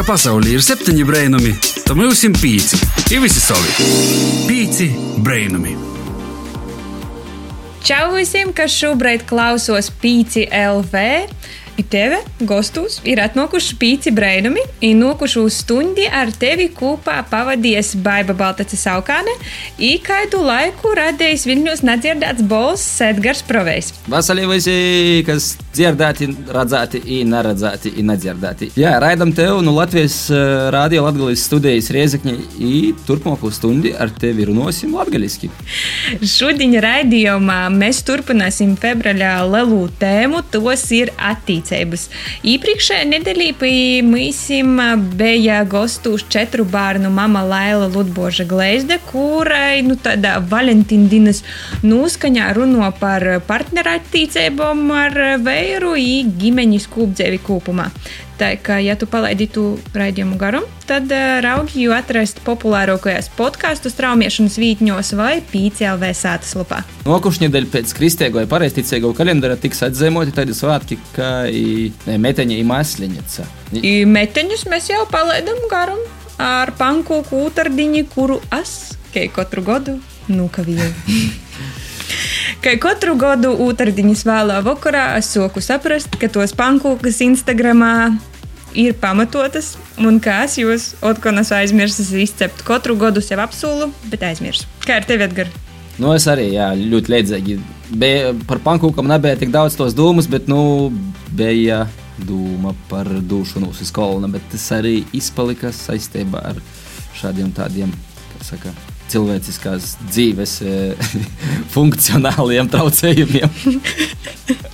ka pasaulē ir septiņi brainami, tad mums ir pieci. Ir visi savi. Pieci brainami. Čau visiem, kas šobrīd klausos Pīci LV. I tevi, gostus, ir atnākuši pīci brainami, ir nokuši uz stundi ar tevi kopā pavadījis Baiba Baltaca saukāne, īkaidu laiku radījis Viļņos nedzirdēts bols Edgars Provejs. Vasarī visi, kas dzirdēti, redzēti, i neredzēti, i nedzirdēti. Jā, raidam tev no Latvijas uh, Rādio Latgalijas studijas Riezekņi, i turpmāko stundi ar tevi runāsim latgaliski. Šodien raidījumā mēs turpināsim februāļā lielu tēmu, tos ir attīstības attiecības. Iepriekšējā nedēļā pie mums bija gostūs četru bērnu mama Laila Ludboža Gleizde, kurai nu, tādā Valentīna dienas noskaņā runo par partnerattiecībām ar vēju un ģimeņas kūpdzīvi kopumā. Tā kā, ja tu palaidi tu raidījumu garam, tad uh, raugi jau atrast populārākajās podkāstu straumiešanas vītņos vai PCLV sātas lapā. Nokušņa nedēļa pēc kristīgo vai pareizticīgo kalendāra tiks atzīmoti tādi svētki kā meteņa un masliņa. Meteņus mēs jau palaidām garam ar pankūku ūtardiņu, kuru es kei katru gadu nukavēju. Kā katru gadu otrdienas vēlā vakarā es soku saprast, ka tos pankūkas Instagramā ir pamatotas, un kā es jūs, Otkonas aizmirsu, izcept katru gadu sev apsolu, bet aizmirsu. Kā ar tevi, Edgars? Nu, es arī jā, ļoti līdzīgi. Bija, par pankūkam nebija tik daudz tos dūmus, bet nu, bija doma par došanos uz kolona. Bet tas arī izpalika saistībā ar šādiem tādiem, kā saka, cilvēciskās dzīves funkcionāliem traucējumiem.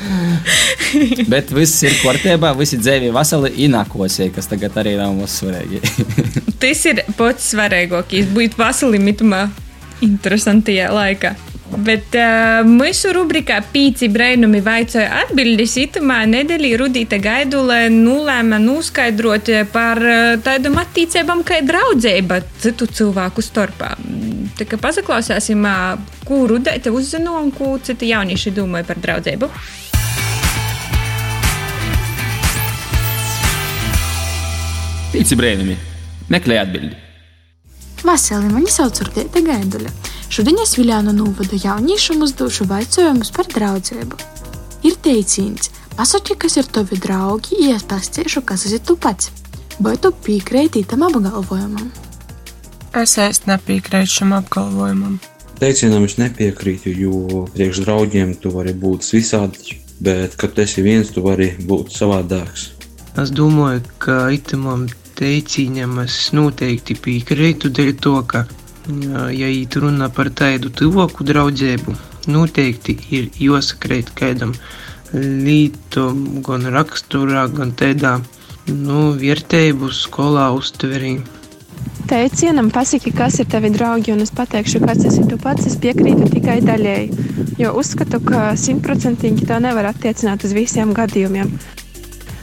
Bet viss ir kārtībā, visi dzīvi veseli ienākosie, kas tagad arī nav mums svarīgi. Tas ir pats svarīgākais, būt veseli mitumā interesantajā laikā. Bet uh, mūsu rubrikā Pīci brainumi vaicoja atbildes itamā nedēļā Rudīta Gaidule nulēma noskaidrot par tādām attīcībām kā draudzība citu cilvēku starpā. Tā kā pazaklausāsim, ko Rudīta uzzina un ko citi jaunieši domāja par draudzību. Pīci brainumi meklē atbildi. Vasarī mani sauc Rudīta Gaidule. Šodien es Viljānu novadu jauniešiem uzdošu jautājumus par draudzību. Ir teiciens, pasaki, kas ir tavi draugi, ja es pastāstīšu, kas esi tu pats. Vai tu piekrīti tam apgalvojumam? Es īsti nepiekrītu šim apgalvojumam. Teicienam es nepiekrītu, jo priekš draugiem tu vari būt visādi, bet, kad tu esi viens, tu vari būt savādāks. Es domāju, ka itamam teicienam es noteikti piekrītu dēļ to, ka ja īt runa par tādu tuvoku draudzību, noteikti ir jāsakrīt kādam lītam, gan raksturā, gan tādā nu, vērtību skolā uztverī. Teicienam pasaki, kas ir tavi draugi, un es pateikšu, kas esi tu pats. Es piekrītu tikai daļēji, jo uzskatu, ka simtprocentīgi to nevar attiecināt uz visiem gadījumiem.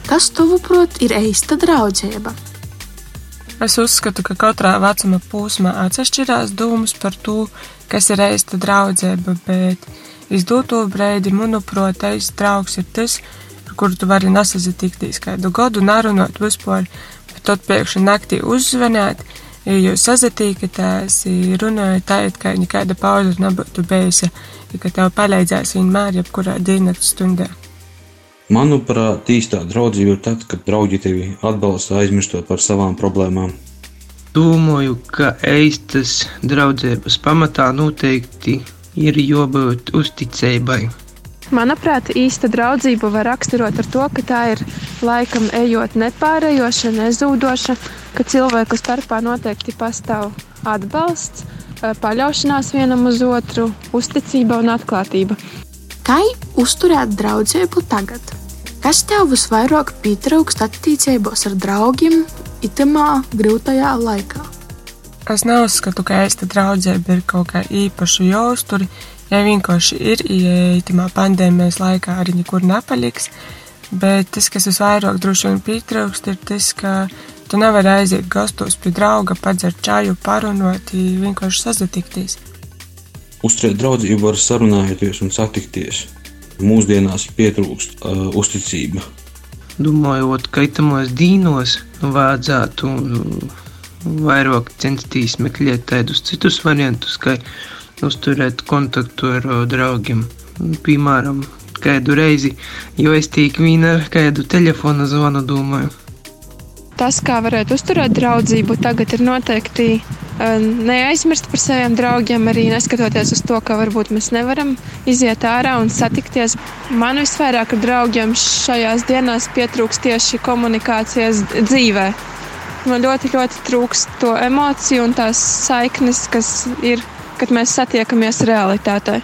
Kas tavuprāt ir īsta draudzība? Es uzskatu, ka katrā vecuma posmā atšķirās domas par to, kas ir īsta draudzība, bet izdoto brīdi, manuprāt, īsts draugs ir tas, ar kuru tu vari nesazatikties kādu gadu, nerunāt vispār, bet tad pēkšņi naktī uzzvanīt, ja jūs sazatīkaties, runājot tā, it kā nekāda pauze nebūtu bijusi, ja ka tev palīdzēs vienmēr, jebkurā dienas stundā. Manuprāt, īstā draudzība ir tad, kad draugi tevi atbalsta aizmirstot par savām problēmām. Domāju, ka īstas draudzības pamatā noteikti ir jābūt uzticībai. Manuprāt, īsta draudzība var raksturot ar to, ka tā ir laikam ejot nepārējoša, nezūdoša, ka cilvēku starpā noteikti pastāv atbalsts, paļaušanās vienam uz otru, uzticība un atklātība. Kā uzturēt draudzību tagad? Kas tev visvairāk pietrūkst attiecībās ar draugiem itamā grūtajā laikā? Es neuzskatu, ka īsta draudzība ir kaut kā īpaša jāuztur. Ja vienkārši ir, ja itamā pandēmijas laikā arī nekur nepaliks, bet tas, kas visvairāk droši vien pietrūkst, ir tas, ka tu nevari aiziet gastos pie drauga, padzert čāju, parunot, vienkārši sazatikties. Uzturēt draudzību var sarunāties un satikties mūsdienās pietrūkst uh, uzticība. domājot, ka itamos dīnos vajadzētu nu, vairāk censties meklēt tādus citus variantus, kā uzturēt kontaktu ar draugiem. Piemēram, kādu reizi, jo es tīk vīna ar kādu telefona zvanu domāju. Tas, kā varētu uzturēt draudzību, tagad ir noteikti neaizmirst par saviem draugiem, arī neskatoties uz to, ka varbūt mēs nevaram iziet ārā un satikties. Man visvairāk ar draugiem šajās dienās pietrūks tieši komunikācijas dzīvē. Man ļoti, ļoti trūkst to emociju un tās saiknes, kas ir, kad mēs satiekamies realitātei.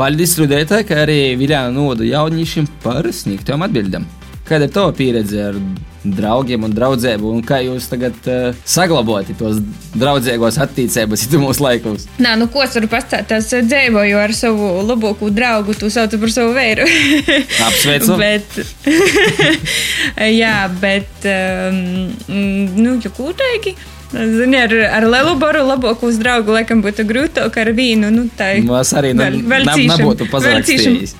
Paldies Rudētai, kā arī Viljāna Noda jauniešiem par sniegtām atbildēm. Kāda ir tava pieredze ar draugiem un draugiem, un kā jūs tagad uh, saglabājat tos draudzīgos attiecības mūsu laikos? Nā, nu, ko es varu pastāstīt? Es dzīvoju ar savu labāko draugu, tu sauc par savu vēru. Apsveicu! bet, jā, bet, um, nu, jau kūtēji. Zini, ar, ar lielu baru labāku uz draugu laikam būtu grūtāk ar vīnu. Nu, tā ir. Mums arī vēl, vēl nebūtu pazarakstījis.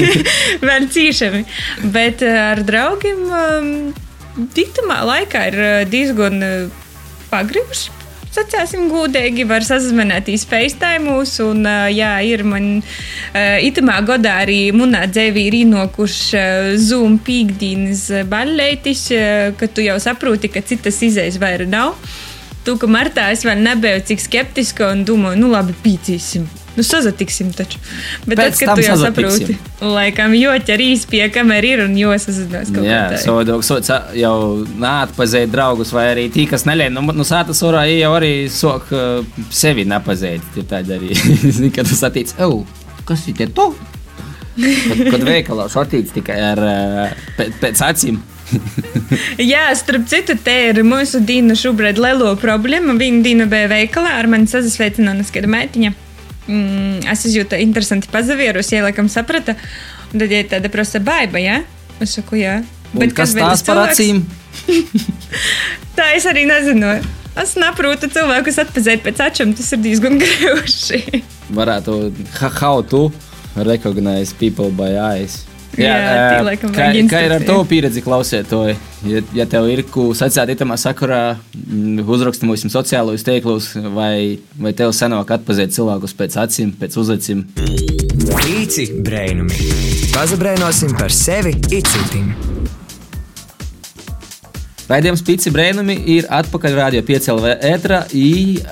vēl cīšami. Bet eh, ar draugiem um, tiktamā laikā ir eh, diezgan eh, pagribuši. Sacāsim, gudīgi var sazvanīties FaceTime, un, jā, ir man itamā gadā arī munā dzēvī ir ienākuši Zoom pīkdīnas baļētis, ka tu jau saproti, ka citas izējas vairs nav. Tu, ka martā es vēl nebiju cik skeptiska un domāju, nu labi, pīcīsim. Nu, sazatiksim taču. Bet Pēc tad, kad tu jau saproti, laikam, joķi arī spēja, kamēr ir un jo sazinās kaut Jā, savādāk sots jau neatpazīt draugus, vai arī tī, kas nelēma. Nu, nu sātas orā jau arī sok uh, sevi nepazīt. Ir tādi arī, zini, kad tu satīc, ew, kas ir te tu? kad, kad veikalā satīc tikai ar uh, pēc, pēc acīm. Jā, starp citu, te ir mūsu Dīna šobrīd lielo problēmu. Viņa Dīna bija veikalā, ar mani sazasveicināja kāda meitiņa mm, es izjūtu interesanti pazavierus, ieliekam saprata. Un tad ir tāda prasa baiba? Ja? Es saku, jā. Bet kas, kas tās par acīm? Tā es arī nezinu. Es saprotu, cilvēkus atpazīt pēc acīm, tas ir diezgan grūti. Varētu, how to recognize people by eyes. Jā, jā kā, kā ir ar to pieredzi klausētoji? Ja, ja tev ir ko sacīt itamā sakarā, mm, uzraksti mums sociālajos tīklos, vai, vai tev senāk atpazīt cilvēkus pēc acīm, pēc uzlecim? Īci brēnumi. Pazabrēnosim par sevi itcitim. Raidījums Pīci Brēnumi ir atpakaļ radio 5LV ētrā,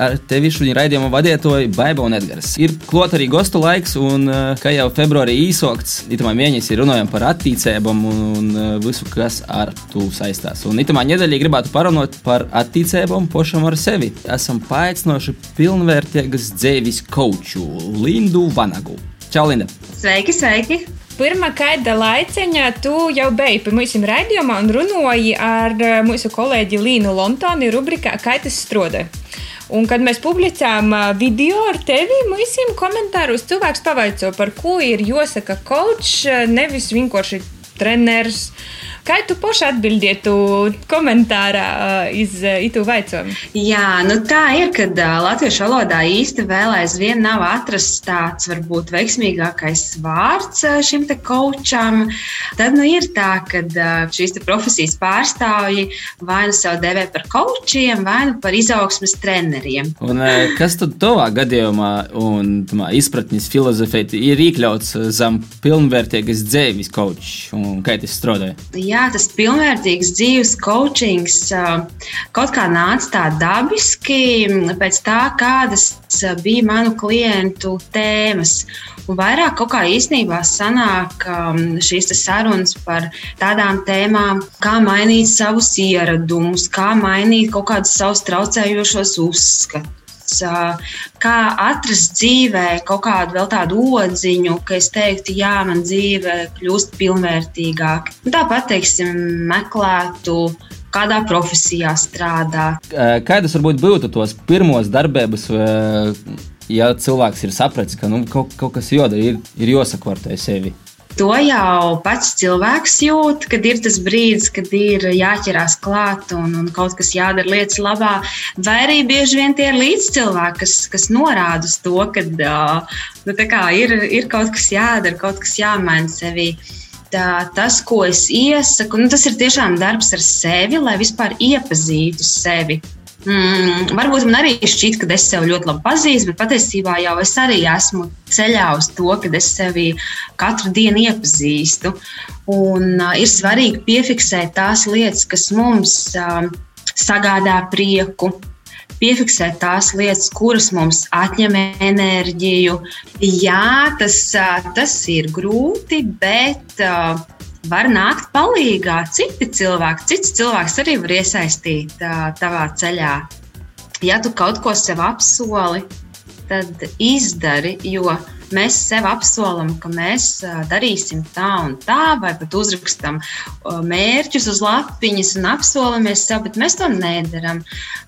ar tevi šodien raidījuma vadītoju Baiba un Edgars. Ir klot arī gostu laiks, un kā jau februārī īsokts, itamā mēnesī runājam par attīcībām un visu, kas ar to saistās. Un itamā nedēļā gribētu parunāt par attīcībām pašam ar sevi. Esam paaicinoši pilnvērtīgas dzīves koču Lindu Vanagu. Čau, Linda! Sveiki, sveiki! Pirmā kāda laiciņa tu jau biji pie mums raidījumā un runāji ar eh, mūsu kolēģi Līnu Lontoni rubrikā Kā tas strādā. Un, kad mēs publicējām eh, video ar tevi, mums komentāros cilvēks pavaicāja, par ko ir jāsaka coach, eh, nevis vienkārši treneris. Kā tu paši atbildētu komentārā iz itu vaicojumu? Jā, nu tā ir, kad latviešu valodā īsti vēl aizvien nav atrasts tāds varbūt veiksmīgākais vārds šim te kočam. Tad nu ir tā, ka šīs profesijas pārstāvji vai nu sev devē par kočiem, vai nu par izaugsmes treneriem. Un kas tad tavā gadījumā un tamā, izpratnes filozofēt ir iekļauts zem pilnvērtīgas dzēvis kočs un kā tas strādāja? Jā, jā, tas pilnvērtīgs dzīves coachings kaut kā nāca tā dabiski pēc tā, kādas bija manu klientu tēmas. Un vairāk kaut kā īstenībā sanāk šīs sarunas par tādām tēmām, kā mainīt savus ieradumus, kā mainīt kaut kādus savus traucējošos uzskatus kā atrast dzīvē kaut kādu vēl tādu odziņu, ka es teiktu, jā, man dzīve kļūst pilnvērtīgāka. Tāpat, teiksim, meklētu kādā profesijā strādā. Kādas varbūt būtu tos pirmos darbības, ja cilvēks ir sapratis, ka nu, kaut, kaut kas jādara, ir, ir jāsakvartē sevi? To jau pats cilvēks jūt, kad ir tas brīdis, kad ir jāķerās klāt un, un kaut kas jādara lietas labā. Vai arī bieži vien tie ir līdzcilvēki, kas, kas norāda uz to, ka nu, ir, ir kaut kas jādara, kaut kas jāmaina sevī. Tā, tas, ko es iesaku, nu, tas ir tiešām darbs ar sevi, lai vispār iepazītu sevi. Mm, varbūt man arī šķiet, ka es sevi ļoti labi pazīstu, bet patiesībā jau es arī esmu ceļā uz to, ka es sevi katru dienu iepazīstu. Un, uh, ir svarīgi piefiksēt tās lietas, kas mums uh, sagādā prieku, piefiksēt tās lietas, kuras mums atņem enerģiju. Jā, tas, uh, tas ir grūti, bet. Var nākt palīdzīgā citi cilvēki. Cits cilvēks arī var iesaistīt tavā ceļā. Ja tu kaut ko sev apsoli, tad izdari, jo mēs sev apsolam, ka mēs darīsim tā un tā, vai pat uzrakstam mērķus uz lapiņas un apsolamies sev, bet mēs to nedaram.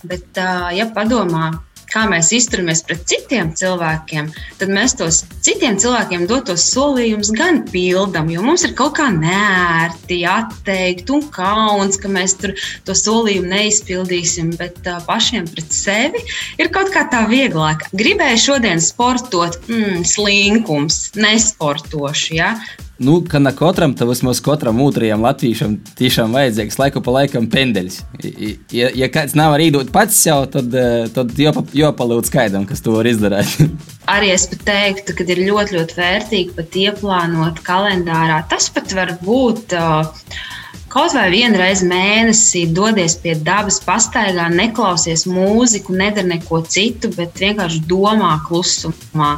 Bet, ja padomā, kā mēs izturamies pret citiem cilvēkiem, tad mēs tos citiem cilvēkiem dotos solījumus gan pildām, jo mums ir kaut kā nērti, atteikt un kauns, ka mēs to solījumu neizpildīsim, bet uh, pašiem pret sevi ir kaut kā tā vieglāk. Gribēju šodien sportot, mm, slinkums, nesportošu. Ja? Nu, ka ne katram, tad vismaz katram otrajam latviešam tiešām vajadzīgs laiku pa laikam pendeļs. Ja, ja kāds nav arī dot pats sev, tad, eh, tad jopalūdz skaidram, kas to var izdarīt. arī es pat teiktu, ka ir ļoti, ļoti vērtīgi pat ieplānot kalendārā. Tas pat var būt. Uh, Kaut vai vienu reizi mēnesī dodies pie dabas, pastaigā, neklausies mūziku, nedara neko citu, bet vienkārši domā klusumā.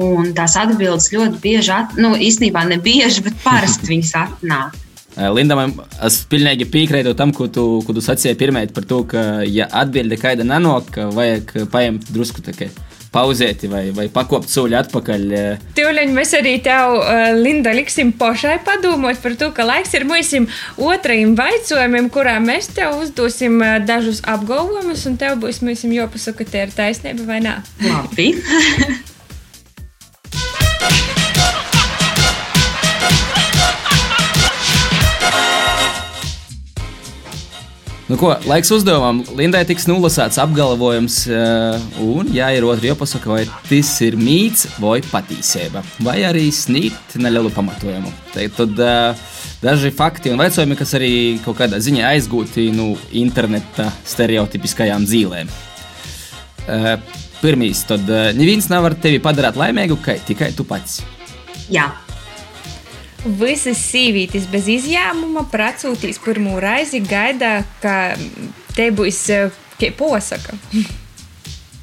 Un tās atbildes ļoti bieži, at, nu, īstenībā ne bieži, bet parasti viņas atnāk. Linda, man, es pilnīgi piekrītu tam, ko tu, ko tu sacīji pirmie par to, ka, ja atbilde kāda nenāk, vajag paņemt drusku tikai pauzēt vai, vai pakopt soļu atpakaļ. Tūlīt mēs arī tev, Linda, liksim pašai padomāt par to, ka laiks ir mūsim otrajam vaicojumam, kurā mēs tev uzdosim dažus apgalvojumus, un tev būs jāpasaka, ka te ir taisnība vai nē. Labi. Nu, ko, laiks uzdevumam. Lindai tiks nolasīts apgalvojums, uh, un jāierot jāpasaka, vai tas ir mīts vai patiesība, vai arī sniegt nelielu pamatojumu. Tad uh, daži fakti un veicojumi, kas arī kaut kādā ziņā aizgūti no nu, interneta stereotipiskajām dzīvēm. Uh, Pirmīs, tad neviens nevar tevi padarīt laimīgu, tikai tu pats. Jā. Visas sievietes bez izņēmuma precūtīs pirmo reizi gaida, ka te būs eh, posaka.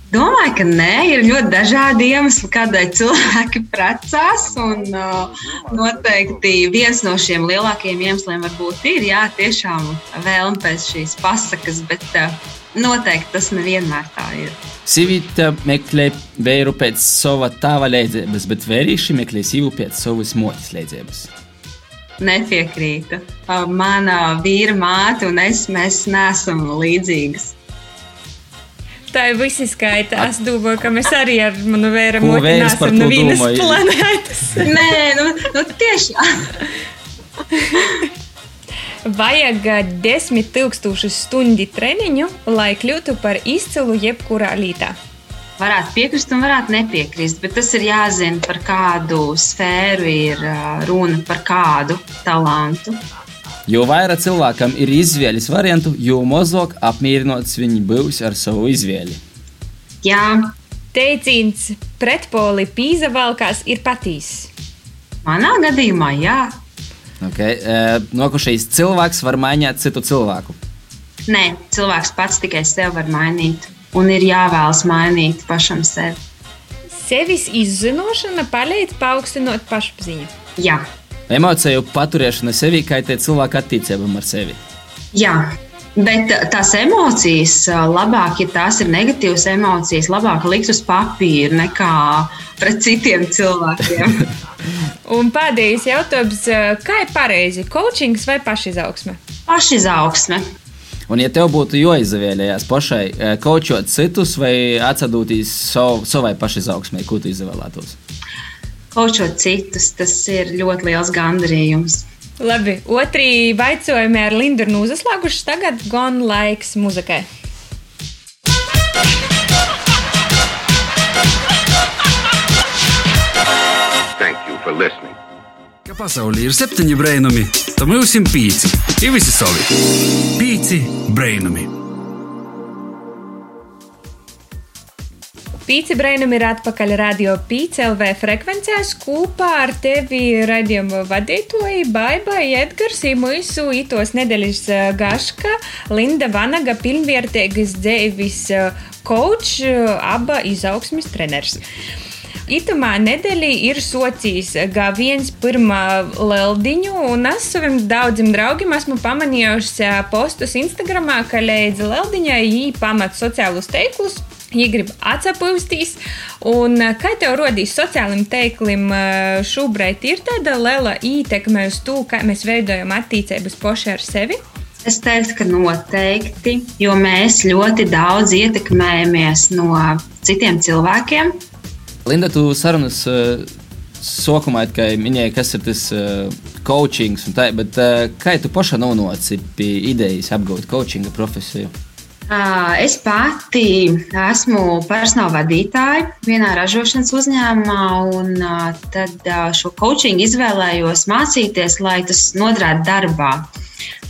Domāju, ka nē, ir ļoti dažādi iemesli, kādēļ cilvēki precās. Un, uh, noteikti viens no šiem lielākajiem iemesliem varbūt ir jā, tiešām vēlme pēc šīs pasakas, bet uh, noteikti tas nevienmēr tā ir. Sīvīte meklē vēju pēc sava tēva leidzības, bet vērīši meklē sīvu pēc savas motes leidzības. Nepiekrītu. Mana vīra māte un es mēs neesam līdzīgas. Tā ir visi skaita. Es domāju, ka mēs arī ar manu vēru moti nesam no vienas planētas. Nē, nu, nu tieši. Vajag desmit tūkstošus stundu treniņu, lai kļūtu par izcilu jebkurā lītā. Varētu piekrist un varētu nepiekrist, bet tas ir jāzina, par kādu sfēru ir runa, par kādu talantu. Jo vairāk cilvēkam ir izvēles variantu, jo mazāk apmierināts viņi būs ar savu izvēli. Jā, teiciens pretpoli pīza valkās ir patīs. Manā gadījumā, jā. Okay. Uh, Nokušais cilvēks var mainīt citu cilvēku. Nē, cilvēks pats tikai sev var mainīt, un ir jāvēlas mainīt pašam sevi. Sevis izzināšana palīdz paaugstināt pašapziņu. Jā. Emociju paturēšana sevī kaitē cilvēku attiecībām ar sevi. Jā, Bet tās emocijas, labāk, ja tās ir negatīvas emocijas, labāk likt uz papīra nekā pret citiem cilvēkiem. Un pēdējais jautājums, kā ir pareizi? Coachings vai pašizaugsme? Pašizaugsme. Un, ja tev būtu jāizvēlējās pašai, kočot citus vai atsadūtīs sav, savai pašizaugsmē, ko tu izvēlētos? Kočot citus, tas ir ļoti liels gandarījums. Labi, otrī vaicojumi ar Lindu ir uzaslāguši. Tagad gan laiks muzikai. Thank you for listening. Ka pasaulē ir septiņi brainami, tad mums ir pieci. Ir visi savi. Pieci brainami. Pīci Brainam ir atpakaļ radio PCLV frekvencēs kopā ar tevi raidījumu vadītoju Baibai Edgars Īmuisu itos nedēļas eh, gaška Linda Vanaga pilnvērtīgas dzēvis coach, eh, aba izaugsmis treners. Itamā nedēļā ir socijas gājiens pirmā leldiņu, un es saviem daudziem draugiem esmu pamanījusi eh, postus Instagramā, ka līdz leldiņai viņi pamat sociālus teiklus. Viņa grib atsapūstīs, un eh, kā tev rodīs sociālajiem teikliem, eh, šobrīd ir tāda liela ietekme uz to, kā mēs veidojam attiecības paši ar sevi? Es teiktu, ka noteikti, jo mēs ļoti daudz ietekmējamies no citiem cilvēkiem. Linda, tu sarunas uh, sākumā minēji, kas ir tas uh, coaching, tā, bet uh, kā tu pašā nonāci pie idejas apgūt coachinga profesiju? Es pati esmu personāla vadītāja vienā ražošanas uzņēmumā, un tad šo coachingu izvēlējos mācīties, lai tas noderētu darbā.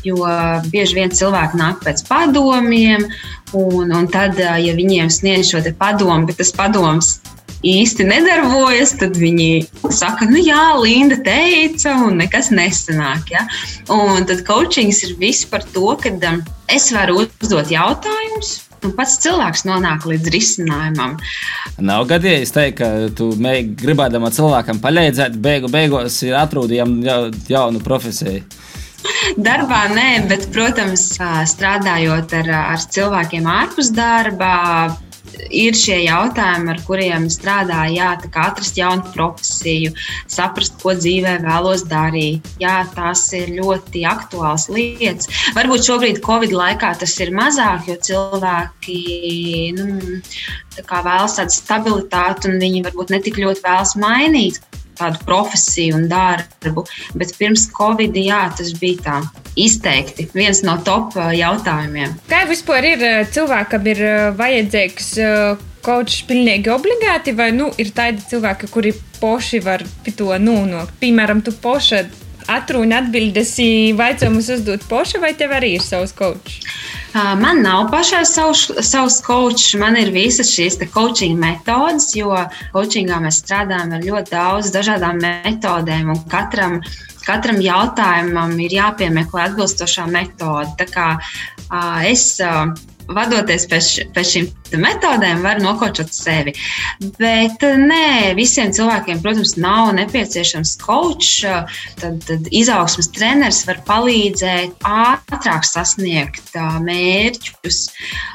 Jo bieži vien cilvēki nāk pēc padomiem, un, un tad, ja viņiem sniedz šo padomu, bet tas padoms īsti nedarbojas, tad viņi saka, nu jā, Linda teica, un nekas nesanāk. Ja? Un tad coachings ir viss par to, ka um, es varu uzdot jautājumus. Un pats cilvēks nonāk līdz risinājumam. Nav gadījis teikt, ka tu gribēdama cilvēkam palīdzēt, beigu beigās ir atrodījama jaunu profesiju. Darbā nē, bet, protams, strādājot ar, ar cilvēkiem ārpus darba, ir šie jautājumi, ar kuriem strādāju, jā, tā kā atrast jaunu profesiju, saprast, ko dzīvē vēlos darīt. Jā, tās ir ļoti aktuāls lietas. Varbūt šobrīd, Covid laikā, tas ir mazāk, jo cilvēki nu, vēlas tādu stabilitāti un viņi varbūt netik ļoti vēlas mainīt tādu profesiju un darbu. Bet pirms Covid, jā, tas bija tā izteikti viens no top jautājumiem. Kā vispār ir cilvēkam, ir vajadzīgs kočs pilnīgi obligāti, vai nu, ir tādi cilvēki, kuri poši var to nonākt? Piemēram, tu poša atruni atbildes, vaicojumus uzdot poša, vai tev arī ir savs kočs? Man nav pašai savs, savs coach, man ir visas šīs coaching metodes, jo coachingā mēs strādājam ar ļoti daudz dažādām metodēm, un katram, katram jautājumam ir jāpiemeklē atbilstošā metode. Tā kā es vadoties pēc, pēc šīm metodēm, var nokočot sevi. Bet nē, visiem cilvēkiem, protams, nav nepieciešams coach. Tad, tad izaugsmas treneris var palīdzēt ātrāk sasniegt mērķus. Uh,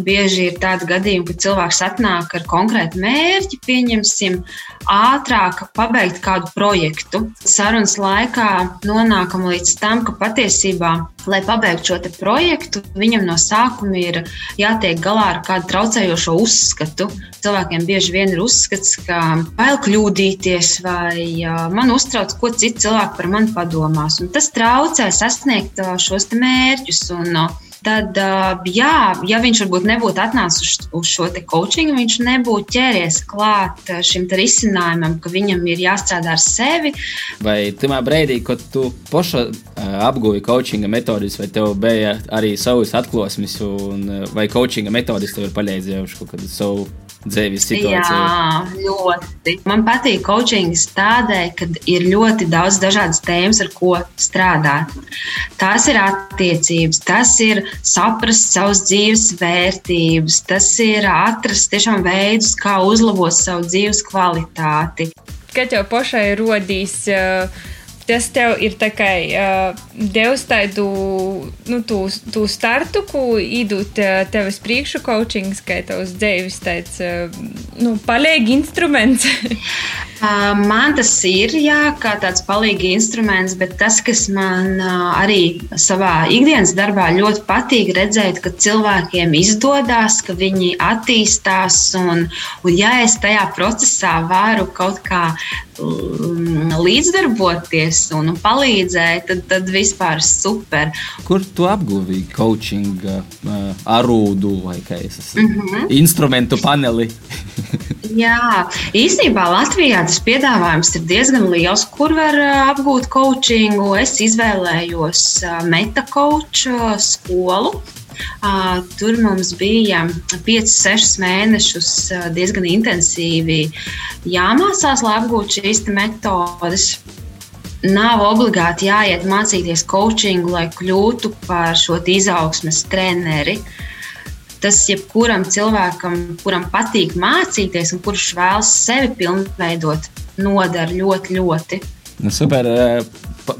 bieži ir tādi gadījumi, kad cilvēks atnāk ar konkrētu mērķi, pieņemsim, ātrāk pabeigt kādu projektu. Sarunas laikā nonākam līdz tam, ka patiesībā, lai pabeigtu šo projektu, viņam no sākuma ir jātiek galā ar kādu traucējošo uzskatu. Cilvēkiem bieži vien ir uzskats, ka bail kļūdīties, vai man uztrauc, ko citi cilvēki par mani padomās. Un tas traucē sasniegt šos mērķus. Un, tad, jā, ja viņš varbūt nebūtu atnācis uz, uz šo coachingu, viņš nebūtu ķēries klāt šim risinājumam, ka viņam ir jāstrādā ar sevi. Vai tajā brīdī, kad tu paša apguvi coachinga metodus, vai tev bija arī savas atklāsmes, vai coachinga metodus tev ir palīdzējuši kaut kādu savu dzīves situāciju? Jā, ļoti. Man patīk coachings tādēļ, ka ir ļoti daudz dažādas tēmas, ar ko strādāt. Tās ir attiecības, tas ir saprast savas dzīves vērtības, tas ir atrast tiešām veidus, kā uzlabot savu dzīves kvalitāti. Kad jau pašai rodīs uh, tas tev ir uh, devis tādu nu, tū, tū startu, ko īdūt uh, tev uz priekšu, coachings, kā tavs dzīves tāds uh, nu, palīgi instruments. Man tas ir jā, kā tāds palīga instruments, bet tas, kas man arī savā ikdienas darbā ļoti patīk, redzēt, ka cilvēkiem izdodas, ka viņi attīstās, un, un ja es tajā procesā varu kaut kā līdzdarboties un palīdzēt, tad, tad vispār super. Kur tu apguvi coaching, arūdu vai kā es esmu? Mm -hmm. Instrumentu paneli. Jā, īstenībā Latvijā tas piedāvājums ir diezgan liels, kur var apgūt coachingu. Es izvēlējos metakoču skolu. Tur mums bija 5-6 mēnešus diezgan intensīvi jāmācās, lai apgūtu šīs metodes. Nav obligāti jāiet mācīties coachingu, lai kļūtu par šo izaugsmes treneri. Tas jebkuram cilvēkam, kuram patīk mācīties un kurš vēlas sevi pilnveidot, nodara ļoti, ļoti. Nu, super!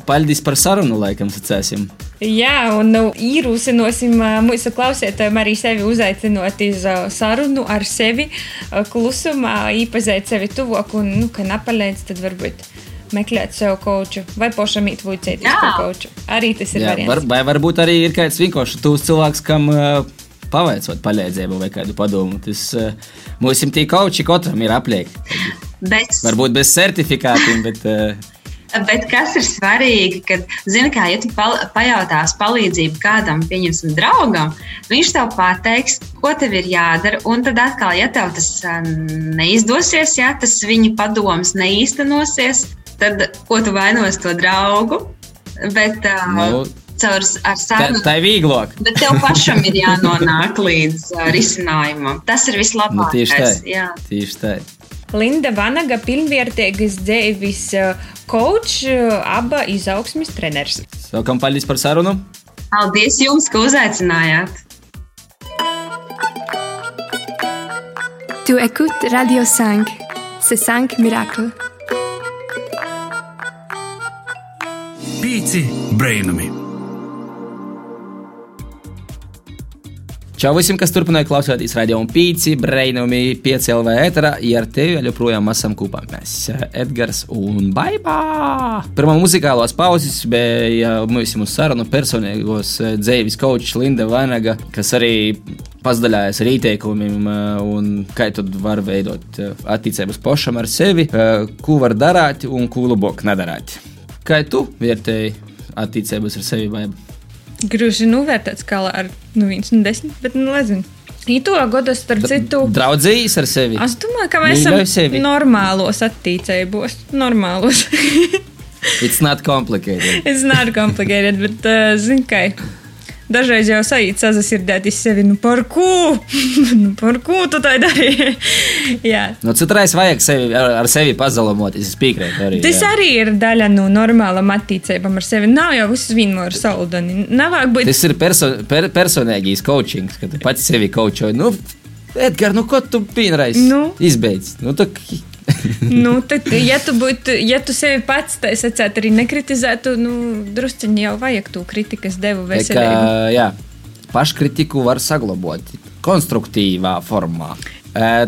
Paldies par sarunu, laikam, sacēsim. Jā, un nu, īrūsinosim mūsu klausītājiem arī sevi uzaicinot uz sarunu ar sevi klusumā, īpazīt sevi tuvāk un, nu, ka nepalēdz, tad varbūt meklēt sev koču vai pašam īt vuicēties par koču. Arī tas ir Jā, variants. Var, vai varbūt arī ir kāds vienkārši tūs cilvēks, kam uh, pavaicot palīdzību vai kādu padomu. Tas uh, mums tie kauči katram ir apliekti. Bet... Varbūt bez certifikātiem, bet. Uh, Bet kas ir svarīgi, kad, zini, kā, ja tu pal pajautās palīdzību kādam, pieņemsim, draugam, viņš tev pateiks, ko tev ir jādara. Un tad atkal, ja tev tas neizdosies, ja tas viņa padoms neīstenosies, tad ko tu vainos to draugu? Bet, uh, nu, caur sarunu. Tā, ir vieglāk. Bet tev pašam ir jānonāk līdz uh, risinājumam. Tas ir vislabākais. Nu, tieši tā. Tieši tā. Linda Vanaga, pilnvērtīgas dzīves coach, aba izaugsmes treneris. Saukam paldies par sarunu. Paldies jums, ka uzaicinājāt. Tu écoutes Radio 5, c'est 5 miracles. Pīci brainami! Čau visiem, kas turpināja klausīties radio un pīci, brainumi 5 LV eterā, ja ar tevi joprojām esam kopā. Mēs Edgars un Baibā. Pirmā muzikālās pauzes bija mūsu sarunu personīgos dzēvis kočs Linda Vanaga, kas arī pazdalājas ar ieteikumiem, un kā tu vari veidot attiecības pašam ar sevi, ko var darīt un ko labāk nedarīt. Kā tu vērtēji attiecības ar sevi? Vai? Grūti novērtēt skala ar nu, 1 no 10, bet nu, nezinu. Ito gadu starp citu. Draudzījis ar sevi. Es domāju, ka mēs Mīļoju esam sevi. normālos attīcējumos. Normālos. It's not complicated. It's not complicated, bet, uh, zini, kā. Dažreiz jau sajūt sazasirdēties sevi, nu par ko? nu par ko tu tā dari? jā. Nu, citreiz vajag sevi, ar, ar sevi pazalomoties, es piekrītu arī. Tas jā. arī ir daļa no normālam attīcībam ar sevi. Nav jau viss vienmēr saldani. Navāk būt... Tas ir perso per personīgīs coaching, kad tu pats sevi coachoji. Nu, Edgar, nu ko tu vienreiz nu? izbeidz? Nu, tu nu, tad, ja tu, būtu, ja tu sevi pats tā sacētu, arī nekritizētu, nu, drusciņi jau vajag to kritikas devu veselību. Jā, paškritiku var saglabāt konstruktīvā formā.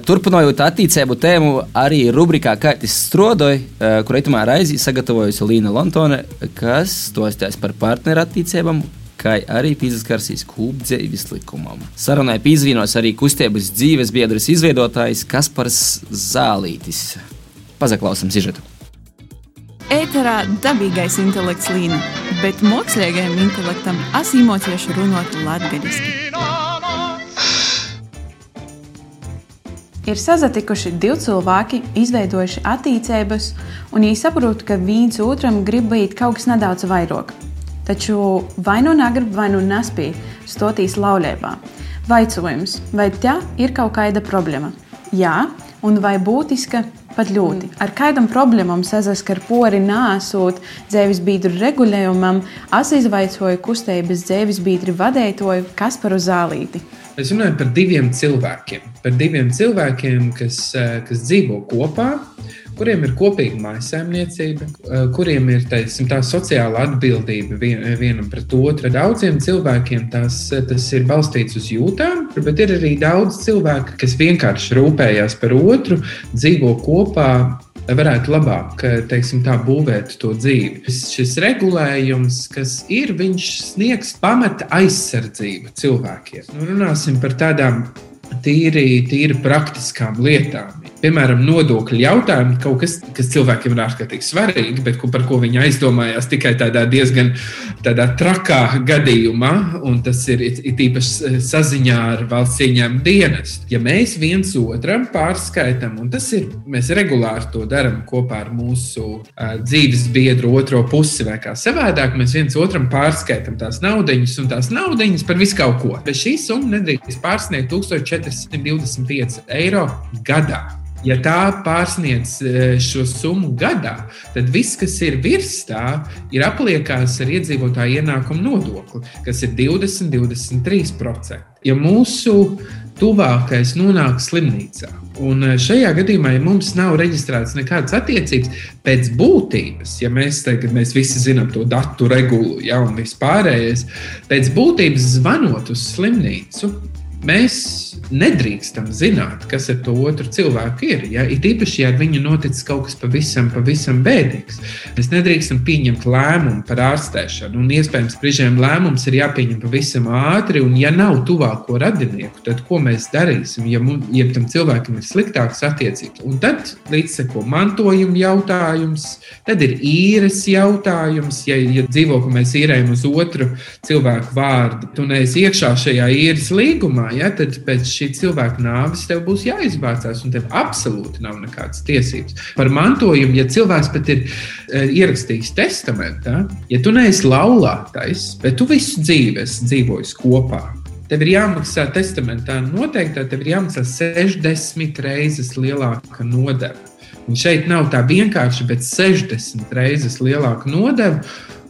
Turpinot attīstību tēmu, arī rubrikā Kaitis Strodoja, kurai itamā raizī sagatavojusi Līna Lontone, kas stostās par partneru attīstībām kā arī pieskarsīs kūpdzēvis likumam. Sarunai pīzvīnos arī kustības dzīves biedras izveidotājs Kaspars Zālītis. Pazaklausam sižetu. Ēterā dabīgais intelekts līnija, bet mākslīgajam intelektam asīmocieši runāt latgadiski. Ir sazatikuši divi cilvēki, izveidojuši attīstības, un viņi saprot, ka viens otram grib būt kaut kas nedaudz vairāk. Taču vai nu negrib, vai nu nespēj stoties laulībā. Vaicojums, vai tā ir kaut kāda problēma? Jā, un vai būtiska pat ļoti. Ar kādam problēmam sazaskar pori nāsot dzīves biedru regulējumam, es izvaicoju kustības dzīves biedru vadītāju Kasparu Zālīti. Es runāju par diviem cilvēkiem, par diviem cilvēkiem, kas, eh, kas dzīvo kopā kuriem ir kopīga maisaimniecība, eh, kuriem ir teisim, tā sociāla atbildība vien, vienam pret otru. Daudziem cilvēkiem tas, tas ir balstīts uz jūtām, bet ir arī daudz cilvēku, kas vienkārši rūpējas par otru, dzīvo kopā varētu labāk teiksim, tā, būvēt to dzīvi. Šis regulējums, kas ir, viņš sniegs pamata aizsardzību cilvēkiem. Nu, runāsim par tādām tīri, tīri praktiskām lietām. Piemēram, nodokļu jautājumi, kaut kas, kas cilvēkiem ir ārkārtīgi svarīgi, bet par ko viņi aizdomājās tikai tādā diezgan tādā trakā gadījumā, un tas ir īpaši saziņā ar valsts ieņēmumu dienestu. Ja mēs viens otram pārskaitām, un tas ir, mēs regulāri to darām kopā ar mūsu uh, dzīves biedru otro pusi, vai kā savādāk, mēs viens otram pārskaitām tās naudiņas un tās naudiņas par visu kaut ko. Bet šī summa nedrīkst pārsniegt 1425 eiro gadā. Ja tā pārsniedz e, šo summu gadā, tad viss, kas ir virs tā, ir apliekās ar iedzīvotāju ienākumu nodokli, kas ir 20, 23%. Ja mūsu tuvākais nonāk slimnīcā, un e, šajā gadījumā, ja mums nav reģistrēts nekādas attiecības, pēc būtības, ja mēs tagad mēs visi zinām to datu regulu, ja un vispārējais, pēc būtības zvanot uz slimnīcu, mēs nedrīkstam zināt, kas ar to otru cilvēku ir. Ja? It īpaši, ja ar viņu noticis kaut kas pavisam, pavisam bēdīgs. Mēs nedrīkstam pieņemt lēmumu par ārstēšanu. Un, iespējams, brīžiem lēmums ir jāpieņem pavisam ātri. Un, ja nav tuvāko radinieku, tad ko mēs darīsim, ja, mums, ja tam cilvēkam ir sliktākas attiecības? Un tad līdzseko mantojuma jautājums, tad ir īres jautājums. Ja, ja dzīvokli mēs īrējam uz otru cilvēku vārdu, tu neesi iekšā šajā īres līgumā, ja, tad pēc šī cilvēka nāves tev būs jāizvācās, un tev absolūti nav nekādas tiesības. Par mantojumu, ja cilvēks pat ir e, ierakstījis testamentā, ja tu neesi laulātais, bet tu visu dzīvi esi dzīvojis kopā. Tev ir jāmaksā testamentā noteikti, tev ir jāmaksā 60 reizes lielāka nodeva. Un šeit nav tā vienkārši, bet 60 reizes lielāka nodeva.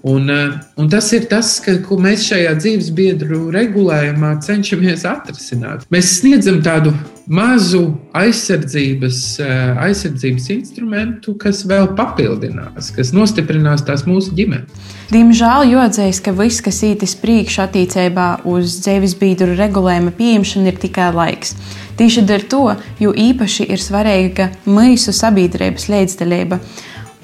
Un, eh, un tas ir tas, ka, ko mēs šajā dzīves biedru regulējumā cenšamies atrisināt. Mēs sniedzam tādu mazu aizsardzības, eh, aizsardzības instrumentu, kas vēl papildinās, kas nostiprinās tās mūsu ģimenes. Diemžēl jodzējis, ka viss, kas ītis priekšā attiecībā uz dzīves biedru regulējuma pieņemšanu, ir tikai laiks. Tieši dēļ to, jo īpaši ir svarīga mūsu sabiedrības līdzdalība.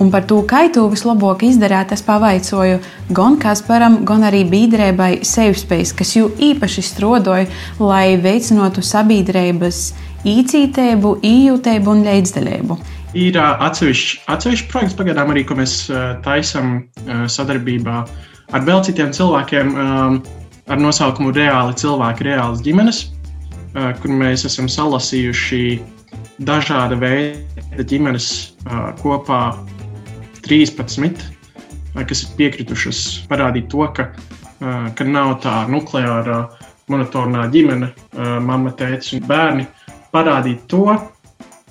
Un par to kaitu vislabāk izdarīt, es pavaicoju gan Kasparam, gan arī biedrībai SafeSpace, kas jau īpaši strādāja, lai veicinātu sabiedrības īcītību, ījūtību un līdzdalību. Ir atsevišķi, atsevišķi projekts pagaidām arī, ko mēs taisām sadarbībā ar vēl citiem cilvēkiem ar nosaukumu Reāli cilvēki, reālas ģimenes, kur mēs esam salasījuši dažāda veida ģimenes kopā 13, kas ir piekritušas parādīt to, ka, ka nav tā nukleārā monotonā ģimene, mamma, tēvs un bērni. Parādīt to,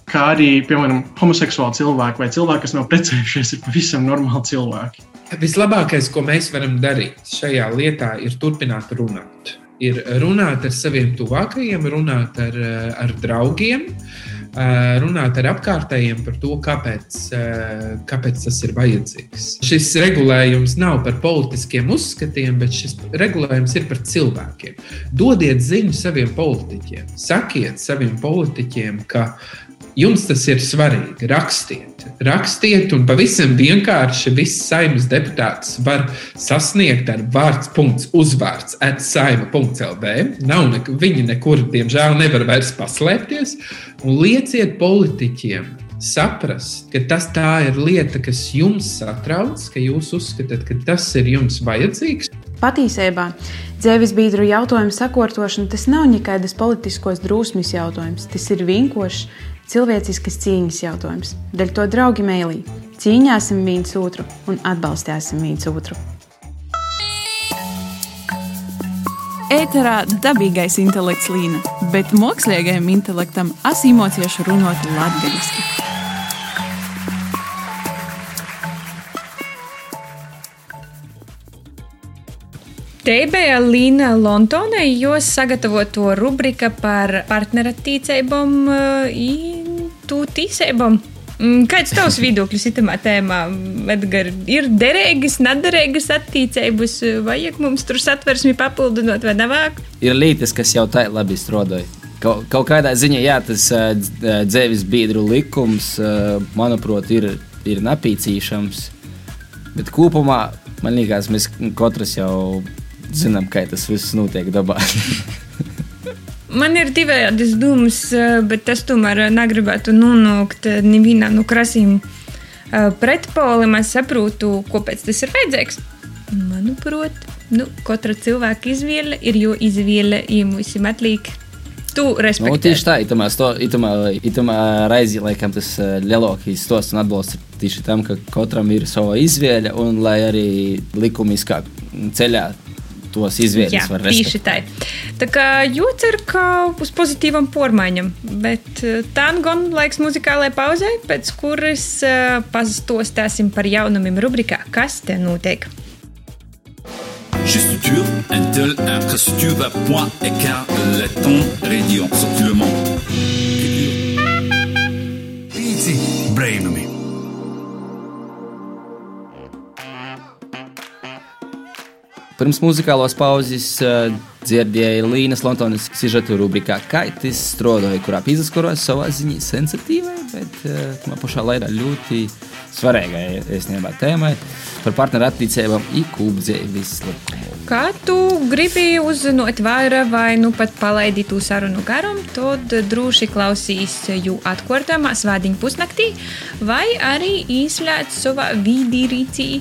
kā arī, piemēram, homoseksuāli cilvēki vai cilvēki, kas nav precējušies, ir pavisam normāli cilvēki. Vislabākais, ko mēs varam darīt šajā lietā, ir turpināt runāt. Ir runāt ar saviem tuvākajiem, runāt ar, ar draugiem, uh, runāt ar apkārtējiem par to, kāpēc, kāpēc tas ir vajadzīgs. Šis regulējums nav par politiskiem uzskatiem, bet šis regulējums ir par cilvēkiem. Dodiet ziņu saviem politiķiem, sakiet saviem politiķiem, ka Jums tas ir svarīgi. Rakstiet, rakstiet, un pavisam vienkārši viss saimnes deputāts var sasniegt ar vārds, punkts, uzvārds, atsaima.lv. Nav ne, viņi nekur, diemžēl, nevar vairs paslēpties. Un lieciet politiķiem saprast, ka tas ir lieta, kas jums satrauc, ka jūs uzskatāt, ka tas ir jums vajadzīgs. Patiesībā dzīves biedru jautājumu sakārtošana tas nav nekādas politiskos drūsmas jautājums. Tas ir vienkārši cilvēciskas cīņas jautājums. Daļ to draugi mēlī. Cīņāsim viens otru un atbalstīsim viens otru. Ēterā dabīgais intelekts līna, bet mākslīgajam intelektam asimocieši runāt latviešu. Te bija Līna Lontonē, jūs sagatavoto rubrika par partnerattīcībām tu ticībām. Mm, kāds tavs viedoklis itamā tēmā? Edgar, ir derīgas, nederīgas attīstības, vajag mums tur satversmi papildinot vai nevāk? Ir lietas, kas jau tā labi strādāja. Kaut, kaut kādā ziņā, jā, tas dzīves biedru likums, manuprāt, ir, ir napīcīšams. Bet kopumā man liekas, mēs katrs jau zinām, kā tas viss notiek dabā. Man ir divējādas domas, bet es tomēr negribētu nonākt nevienā no krasīm pretpolim. Es saprotu, kāpēc tas ir vajadzīgs. Manuprāt, nu, katra cilvēka izvēle ir jo izvēle, ja mums ir atliek. Tu respektē. Nu, tieši tā, itamā, sto, itamā, itamā raizī, laikam, tas lielākais stos un atbalsts tieši tam, ka katram ir sava izvēle un lai arī likumiskā ceļā tos izvēles var redzēt. Tieši tā. Kā jūtas ir kā uz pozitīvam pormaiņam, bet tā nu gan laiks muzikālajai pauzē, pēc kuras uh, pastostāsim par jaunumiem rubrikā Kas te notiek? Gestuture, Intel, infrastructure, point, écart, letton, radio, sorti le monde. Pirms muzikālos pauzes uh, dzirdēju Līnas Londonas sižetu rubrikā Kaitis strādāja, kurā izskaros savā ziņā sensitīvai, bet uh, man pašā laikā ļoti svarīgai īstenībā tēmai par partneru attiecībām un kūpdzēvis likumu. Kā tu gribi uzzināt vairāk vai nu pat palaidīt to sarunu garam, tad droši klausīs jū atkārtojumā svādiņu pusnaktī vai arī īslēdz savā vidīrīcī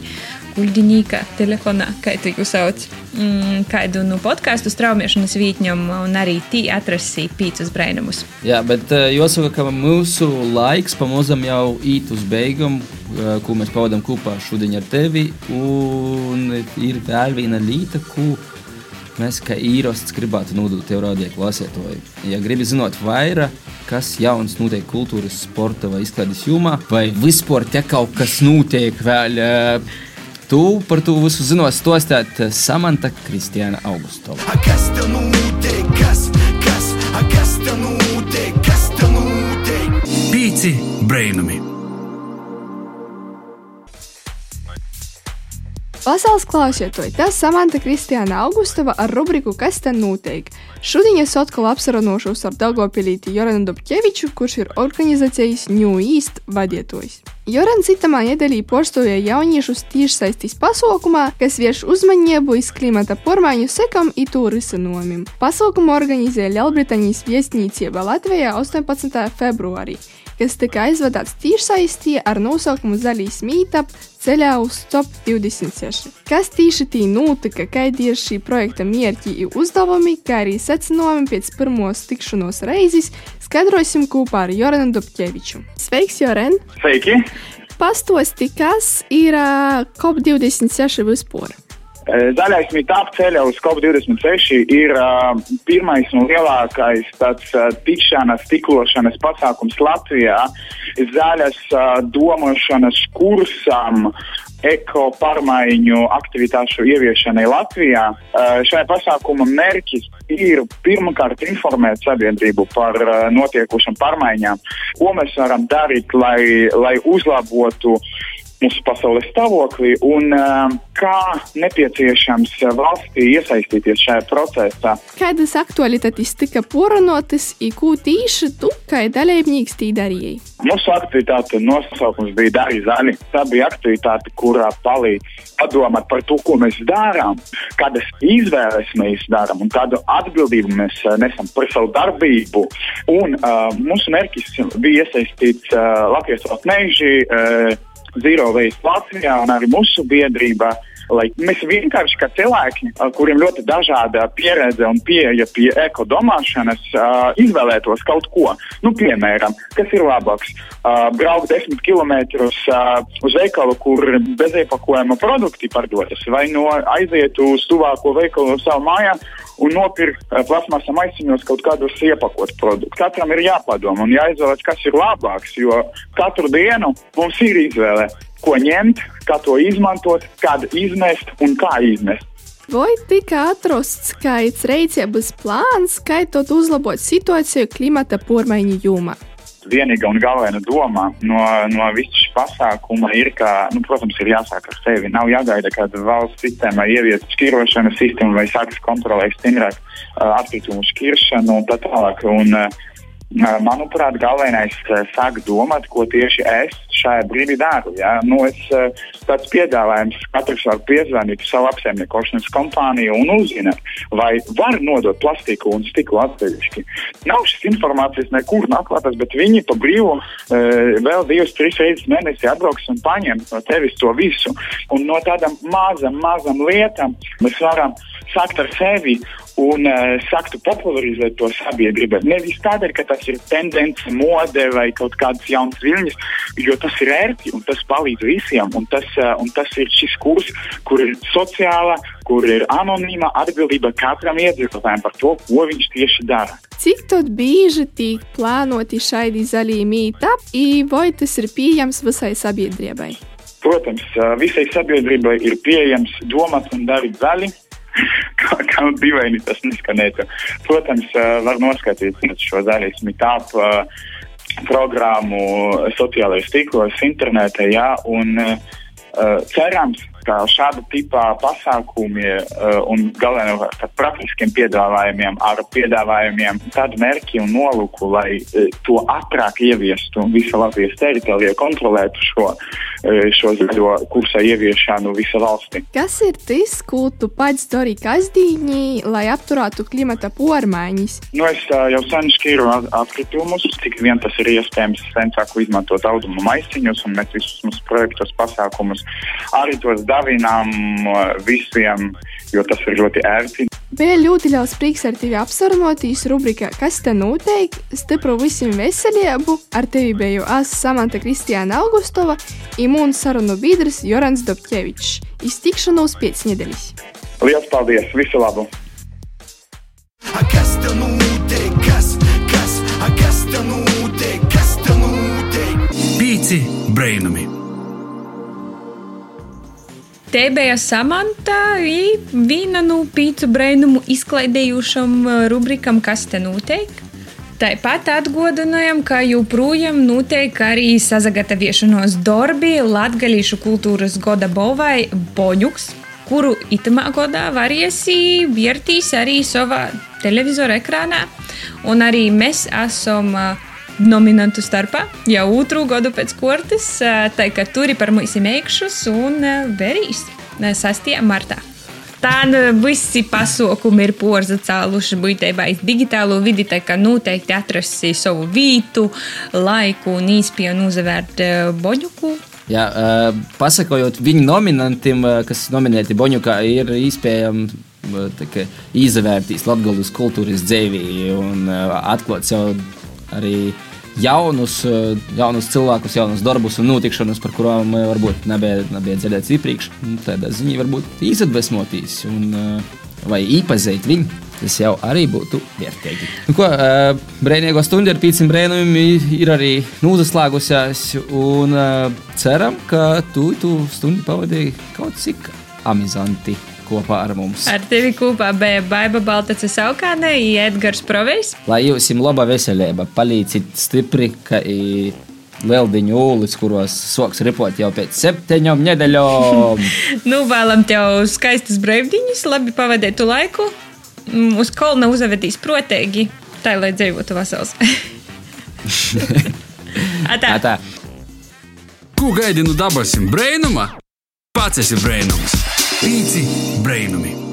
kuģinīka telefonā, kā tu jūs sauc, mm, kādu nu, podkāstu straumēšanas vītņam, un arī tī atrasī pīcis brainumus. Jā, bet uh, jāsaka, ka mūsu laiks pamazam jau īt uz beigām, uh, ko mēs pavadām kopā šodien ar tevi, un ir vēl viena līta, ko mēs kā īrosts gribētu nodot tev rādīju klasētoju. Ja gribi zināt vairāk, kas jauns notiek kultūras, sporta vai izklaides jomā, vai vispār te kaut kas notiek vēl. Uh, Tu par to visu zinos stostāt Samanta Kristiāna Augustova. Kas tev notiek? Kas, kas, kas tev notiek? Kas tev notiek? Pīci brainami! Pasaules klausītāji, tas Samanta Kristiāna Augustava ar rubriku Kas te notiek? Šodien es atkal apsarunošos ar Dagopilīti Joranu Dobkeviču, kurš ir organizācijas New East vadītājs. Jorans itamā nedēļā porstovēja jauniešus tiešsaistes pasaukumā, kas vērš uzmanību uz klimata pormaiņu sekam un to risinājumiem. Pasaukumu organizēja Lielbritānijas viesnīcība Latvijā 18. februārī kas tika aizvadāts tiešsaistē ar nosaukumu Zaļīs Mītap ceļā uz COP 26. Kas tieši tī notika, kādi ir šī projekta mērķi un uzdevumi, kā arī secinājumi pēc pirmos tikšanos reizes, skaidrosim kopā ar Joranu Dobkeviču. Sveiks, Joren! Sveiki! Pastosti, kas ir uh, COP 26 vispār? Zaļais mītāps ceļā uz COP26 ir uh, pirmais un lielākais tāds uh, tikšanas, tiklošanas pasākums Latvijā. Zaļas uh, domāšanas kursam, eko pārmaiņu aktivitāšu ieviešanai Latvijā. Uh, šajā pasākuma mērķis ir pirmkārt informēt sabiedrību par uh, notiekušām pārmaiņām, ko mēs varam darīt, lai, lai uzlabotu mūsu pasaules stāvoklī un uh, kā nepieciešams valstī iesaistīties šajā procesā. Kādas aktualitātes tika poranotas, un ko tīši tu, kā dalībnieks, tī darīji? Mūsu aktivitāte nosaukums bija Dari Zaļi. Tā bija aktivitāte, kurā palīdz padomāt par to, ko mēs darām, kādas izvēles mēs darām un kādu atbildību mēs nesam par savu darbību. Un, uh, mūsu mērķis bija iesaistīt uh, Latvijas valsts meži. Uh, Zero Waste Latvijā un arī mūsu biedrībā. Lai mēs vienkārši kā cilvēki, kuriem ļoti dažāda pieredze un pieeja pie ekodomāšanas, izvēlētos kaut ko. Nu, piemēram, kas ir labāks? Braukt desmit uh, uz veikalu, kur bezēpakojuma produkti pardodas, vai no aiziet uz tuvāko veikalu savā mājā un nopirkt uh, plasmasa maisiņos kaut kādus iepakotus produktus. Katram ir jāpadomā un jāizvēlas, kas ir labāks, jo katru dienu mums ir izvēle, ko ņemt, kā to izmantot, kādu izmest un kā izmest. Vai tika atrasts kāds rīcības plāns, kā uzlabot situāciju klimata pārmaiņu jomā? Vienīgā un galvenā doma no, no visas pasākuma ir, ka, nu, protams, ir jāsāk ar sevi. Nav jāgaida, kad valsts sistēmā ievies šķirošanas sistēmu vai sāks kontrolēt stingrāk atkritumu šķiršanu un tā tālāk. Un, uh, Manuprāt, galvenais ir sākt domāt, ko tieši es šajā brīdī daru. Ja? Nu, es, tāds piedāvājums, katrs var piezvanīt savu apsaimniekošanas kompāniju un uzzināt, vai var nodot plastiku un stiklu atsevišķi. Nav šīs informācijas nekur atklātas, bet viņi pa brīvu vēl divas, trīs reizes mēnesī atbrauks un paņems no tevis to visu. Un no tādām mazām, mazām lietām mēs varam sākt ar sevi un uh, sāktu popularizēt to sabiedrību. Nevis tādēļ, ka tas ir tendence, mode vai kaut kādas jaunas viļņas, jo tas ir ērti un tas palīdz visiem. Un tas, uh, un tas ir šis kurs, kur ir sociāla, kur ir anonīma atbildība katram iedzīvotājam par to, ko viņš tieši dara. Cik bieži tiek plānoti šādi zaļie mītāpi, vai tas ir pieejams visai sabiedrībai? Protams, visai sabiedrībai ir pieejams domāt un darīt zaļi kā, kā dīvaini tas neskanētu. Protams, var noskatīties šo zaļas mitāpu programmu sociālajos tīklos, internetā, jā, un uh, cerams, ka šāda tipā pasākumi uh, un galvenokārt ar praktiskiem piedāvājumiem, ar piedāvājumiem tādu mērķi un nolūku, lai uh, to ātrāk ieviestu visa Latvijas teritorijā, kontrolētu šo, uh, šo zaļo kursa ieviešanu visa valstī. Kas ir tas, ko tu pats dari kasdienī, lai apturētu klimata pārmaiņas? Nu, es uh, jau sen šķīru atkritumus, cik vien tas ir iespējams. Sen sāku izmantot audumu maisiņus un mēs visus mūsu projektos pasākumus arī tos dāvinām visiem, jo tas ir ļoti ērti. Bija ļoti liels prieks ar tevi apsarunāties rubrikā Kas te notiek? Stipru visiem veselību! Ar tevi biju es Samanta Kristiāna Augustova un mūsu sarunu biedrs Jorans Dobkevičs. Iztikšanos pēc nedēļas! Lielas paldies! Visu labu! Kas te notiek? Kas, kas, kas te notiek? Kas te notiek? Pīci brainami! Te bija Samanta i viena no pīcu brainumu izklaidējušam rubrikam Kas te notiek? Tāpat atgādinājām, ka joprojām notiek arī sazagataviešanos darbi Latvijas kultūras goda bovai Boņuks, kuru itamā godā variesi vērtīs arī savā televizora ekrānā. Un arī mēs esam uh, nominantu starpā jau otru gadu pēc kortes, tā kā turi par mums meikšus un verīs 6. martā. Tā visi pasākumi ir porzacēluši būtībā iz digitālo vidi, tā kā noteikti atrasti savu vietu, laiku un īspēju uzvērt boņuku. Jā, pasakojot viņu nominantiem, kas nominēti Boņukā, ir iespējams izvērtīs Latvijas kultūras dzīvi un atklāt sev arī jaunus, eh, jaunus cilvēkus, jaunus darbus un notikšanas, par kurām eh, varbūt nebija, nebija dzirdēts iepriekš. Nu, tādā ziņā varbūt izadvesmotīs un, eh, vai iepazīt viņu. Tas jau arī būtu vērtīgi. Nu, ko, uh, brīvīgo stundu ar pīciem brēnumiem ir arī nozaslēgusies. Un uh, ceram, ka tu to stundu pavadīji kaut cik amizanti kopā ar mums. Ar tevi kopā bija Baiva Baltace Saukāne, Edgars Provejs. Lai jums ir laba veselība, palīdziet stipri, ka i lieldiņu ūlis, kuros soks ripot jau pēc septiņām nedēļām. nu, vēlam tev skaistas brīvdiņas, labi pavadītu laiku. Mm, uz kolna uzvedīs protīgi, tā lai dzīvotu vesels. Atā. Atā. Ko gaidi no dabasim brēnuma? Pats esi brēnums! Pīci brainumi!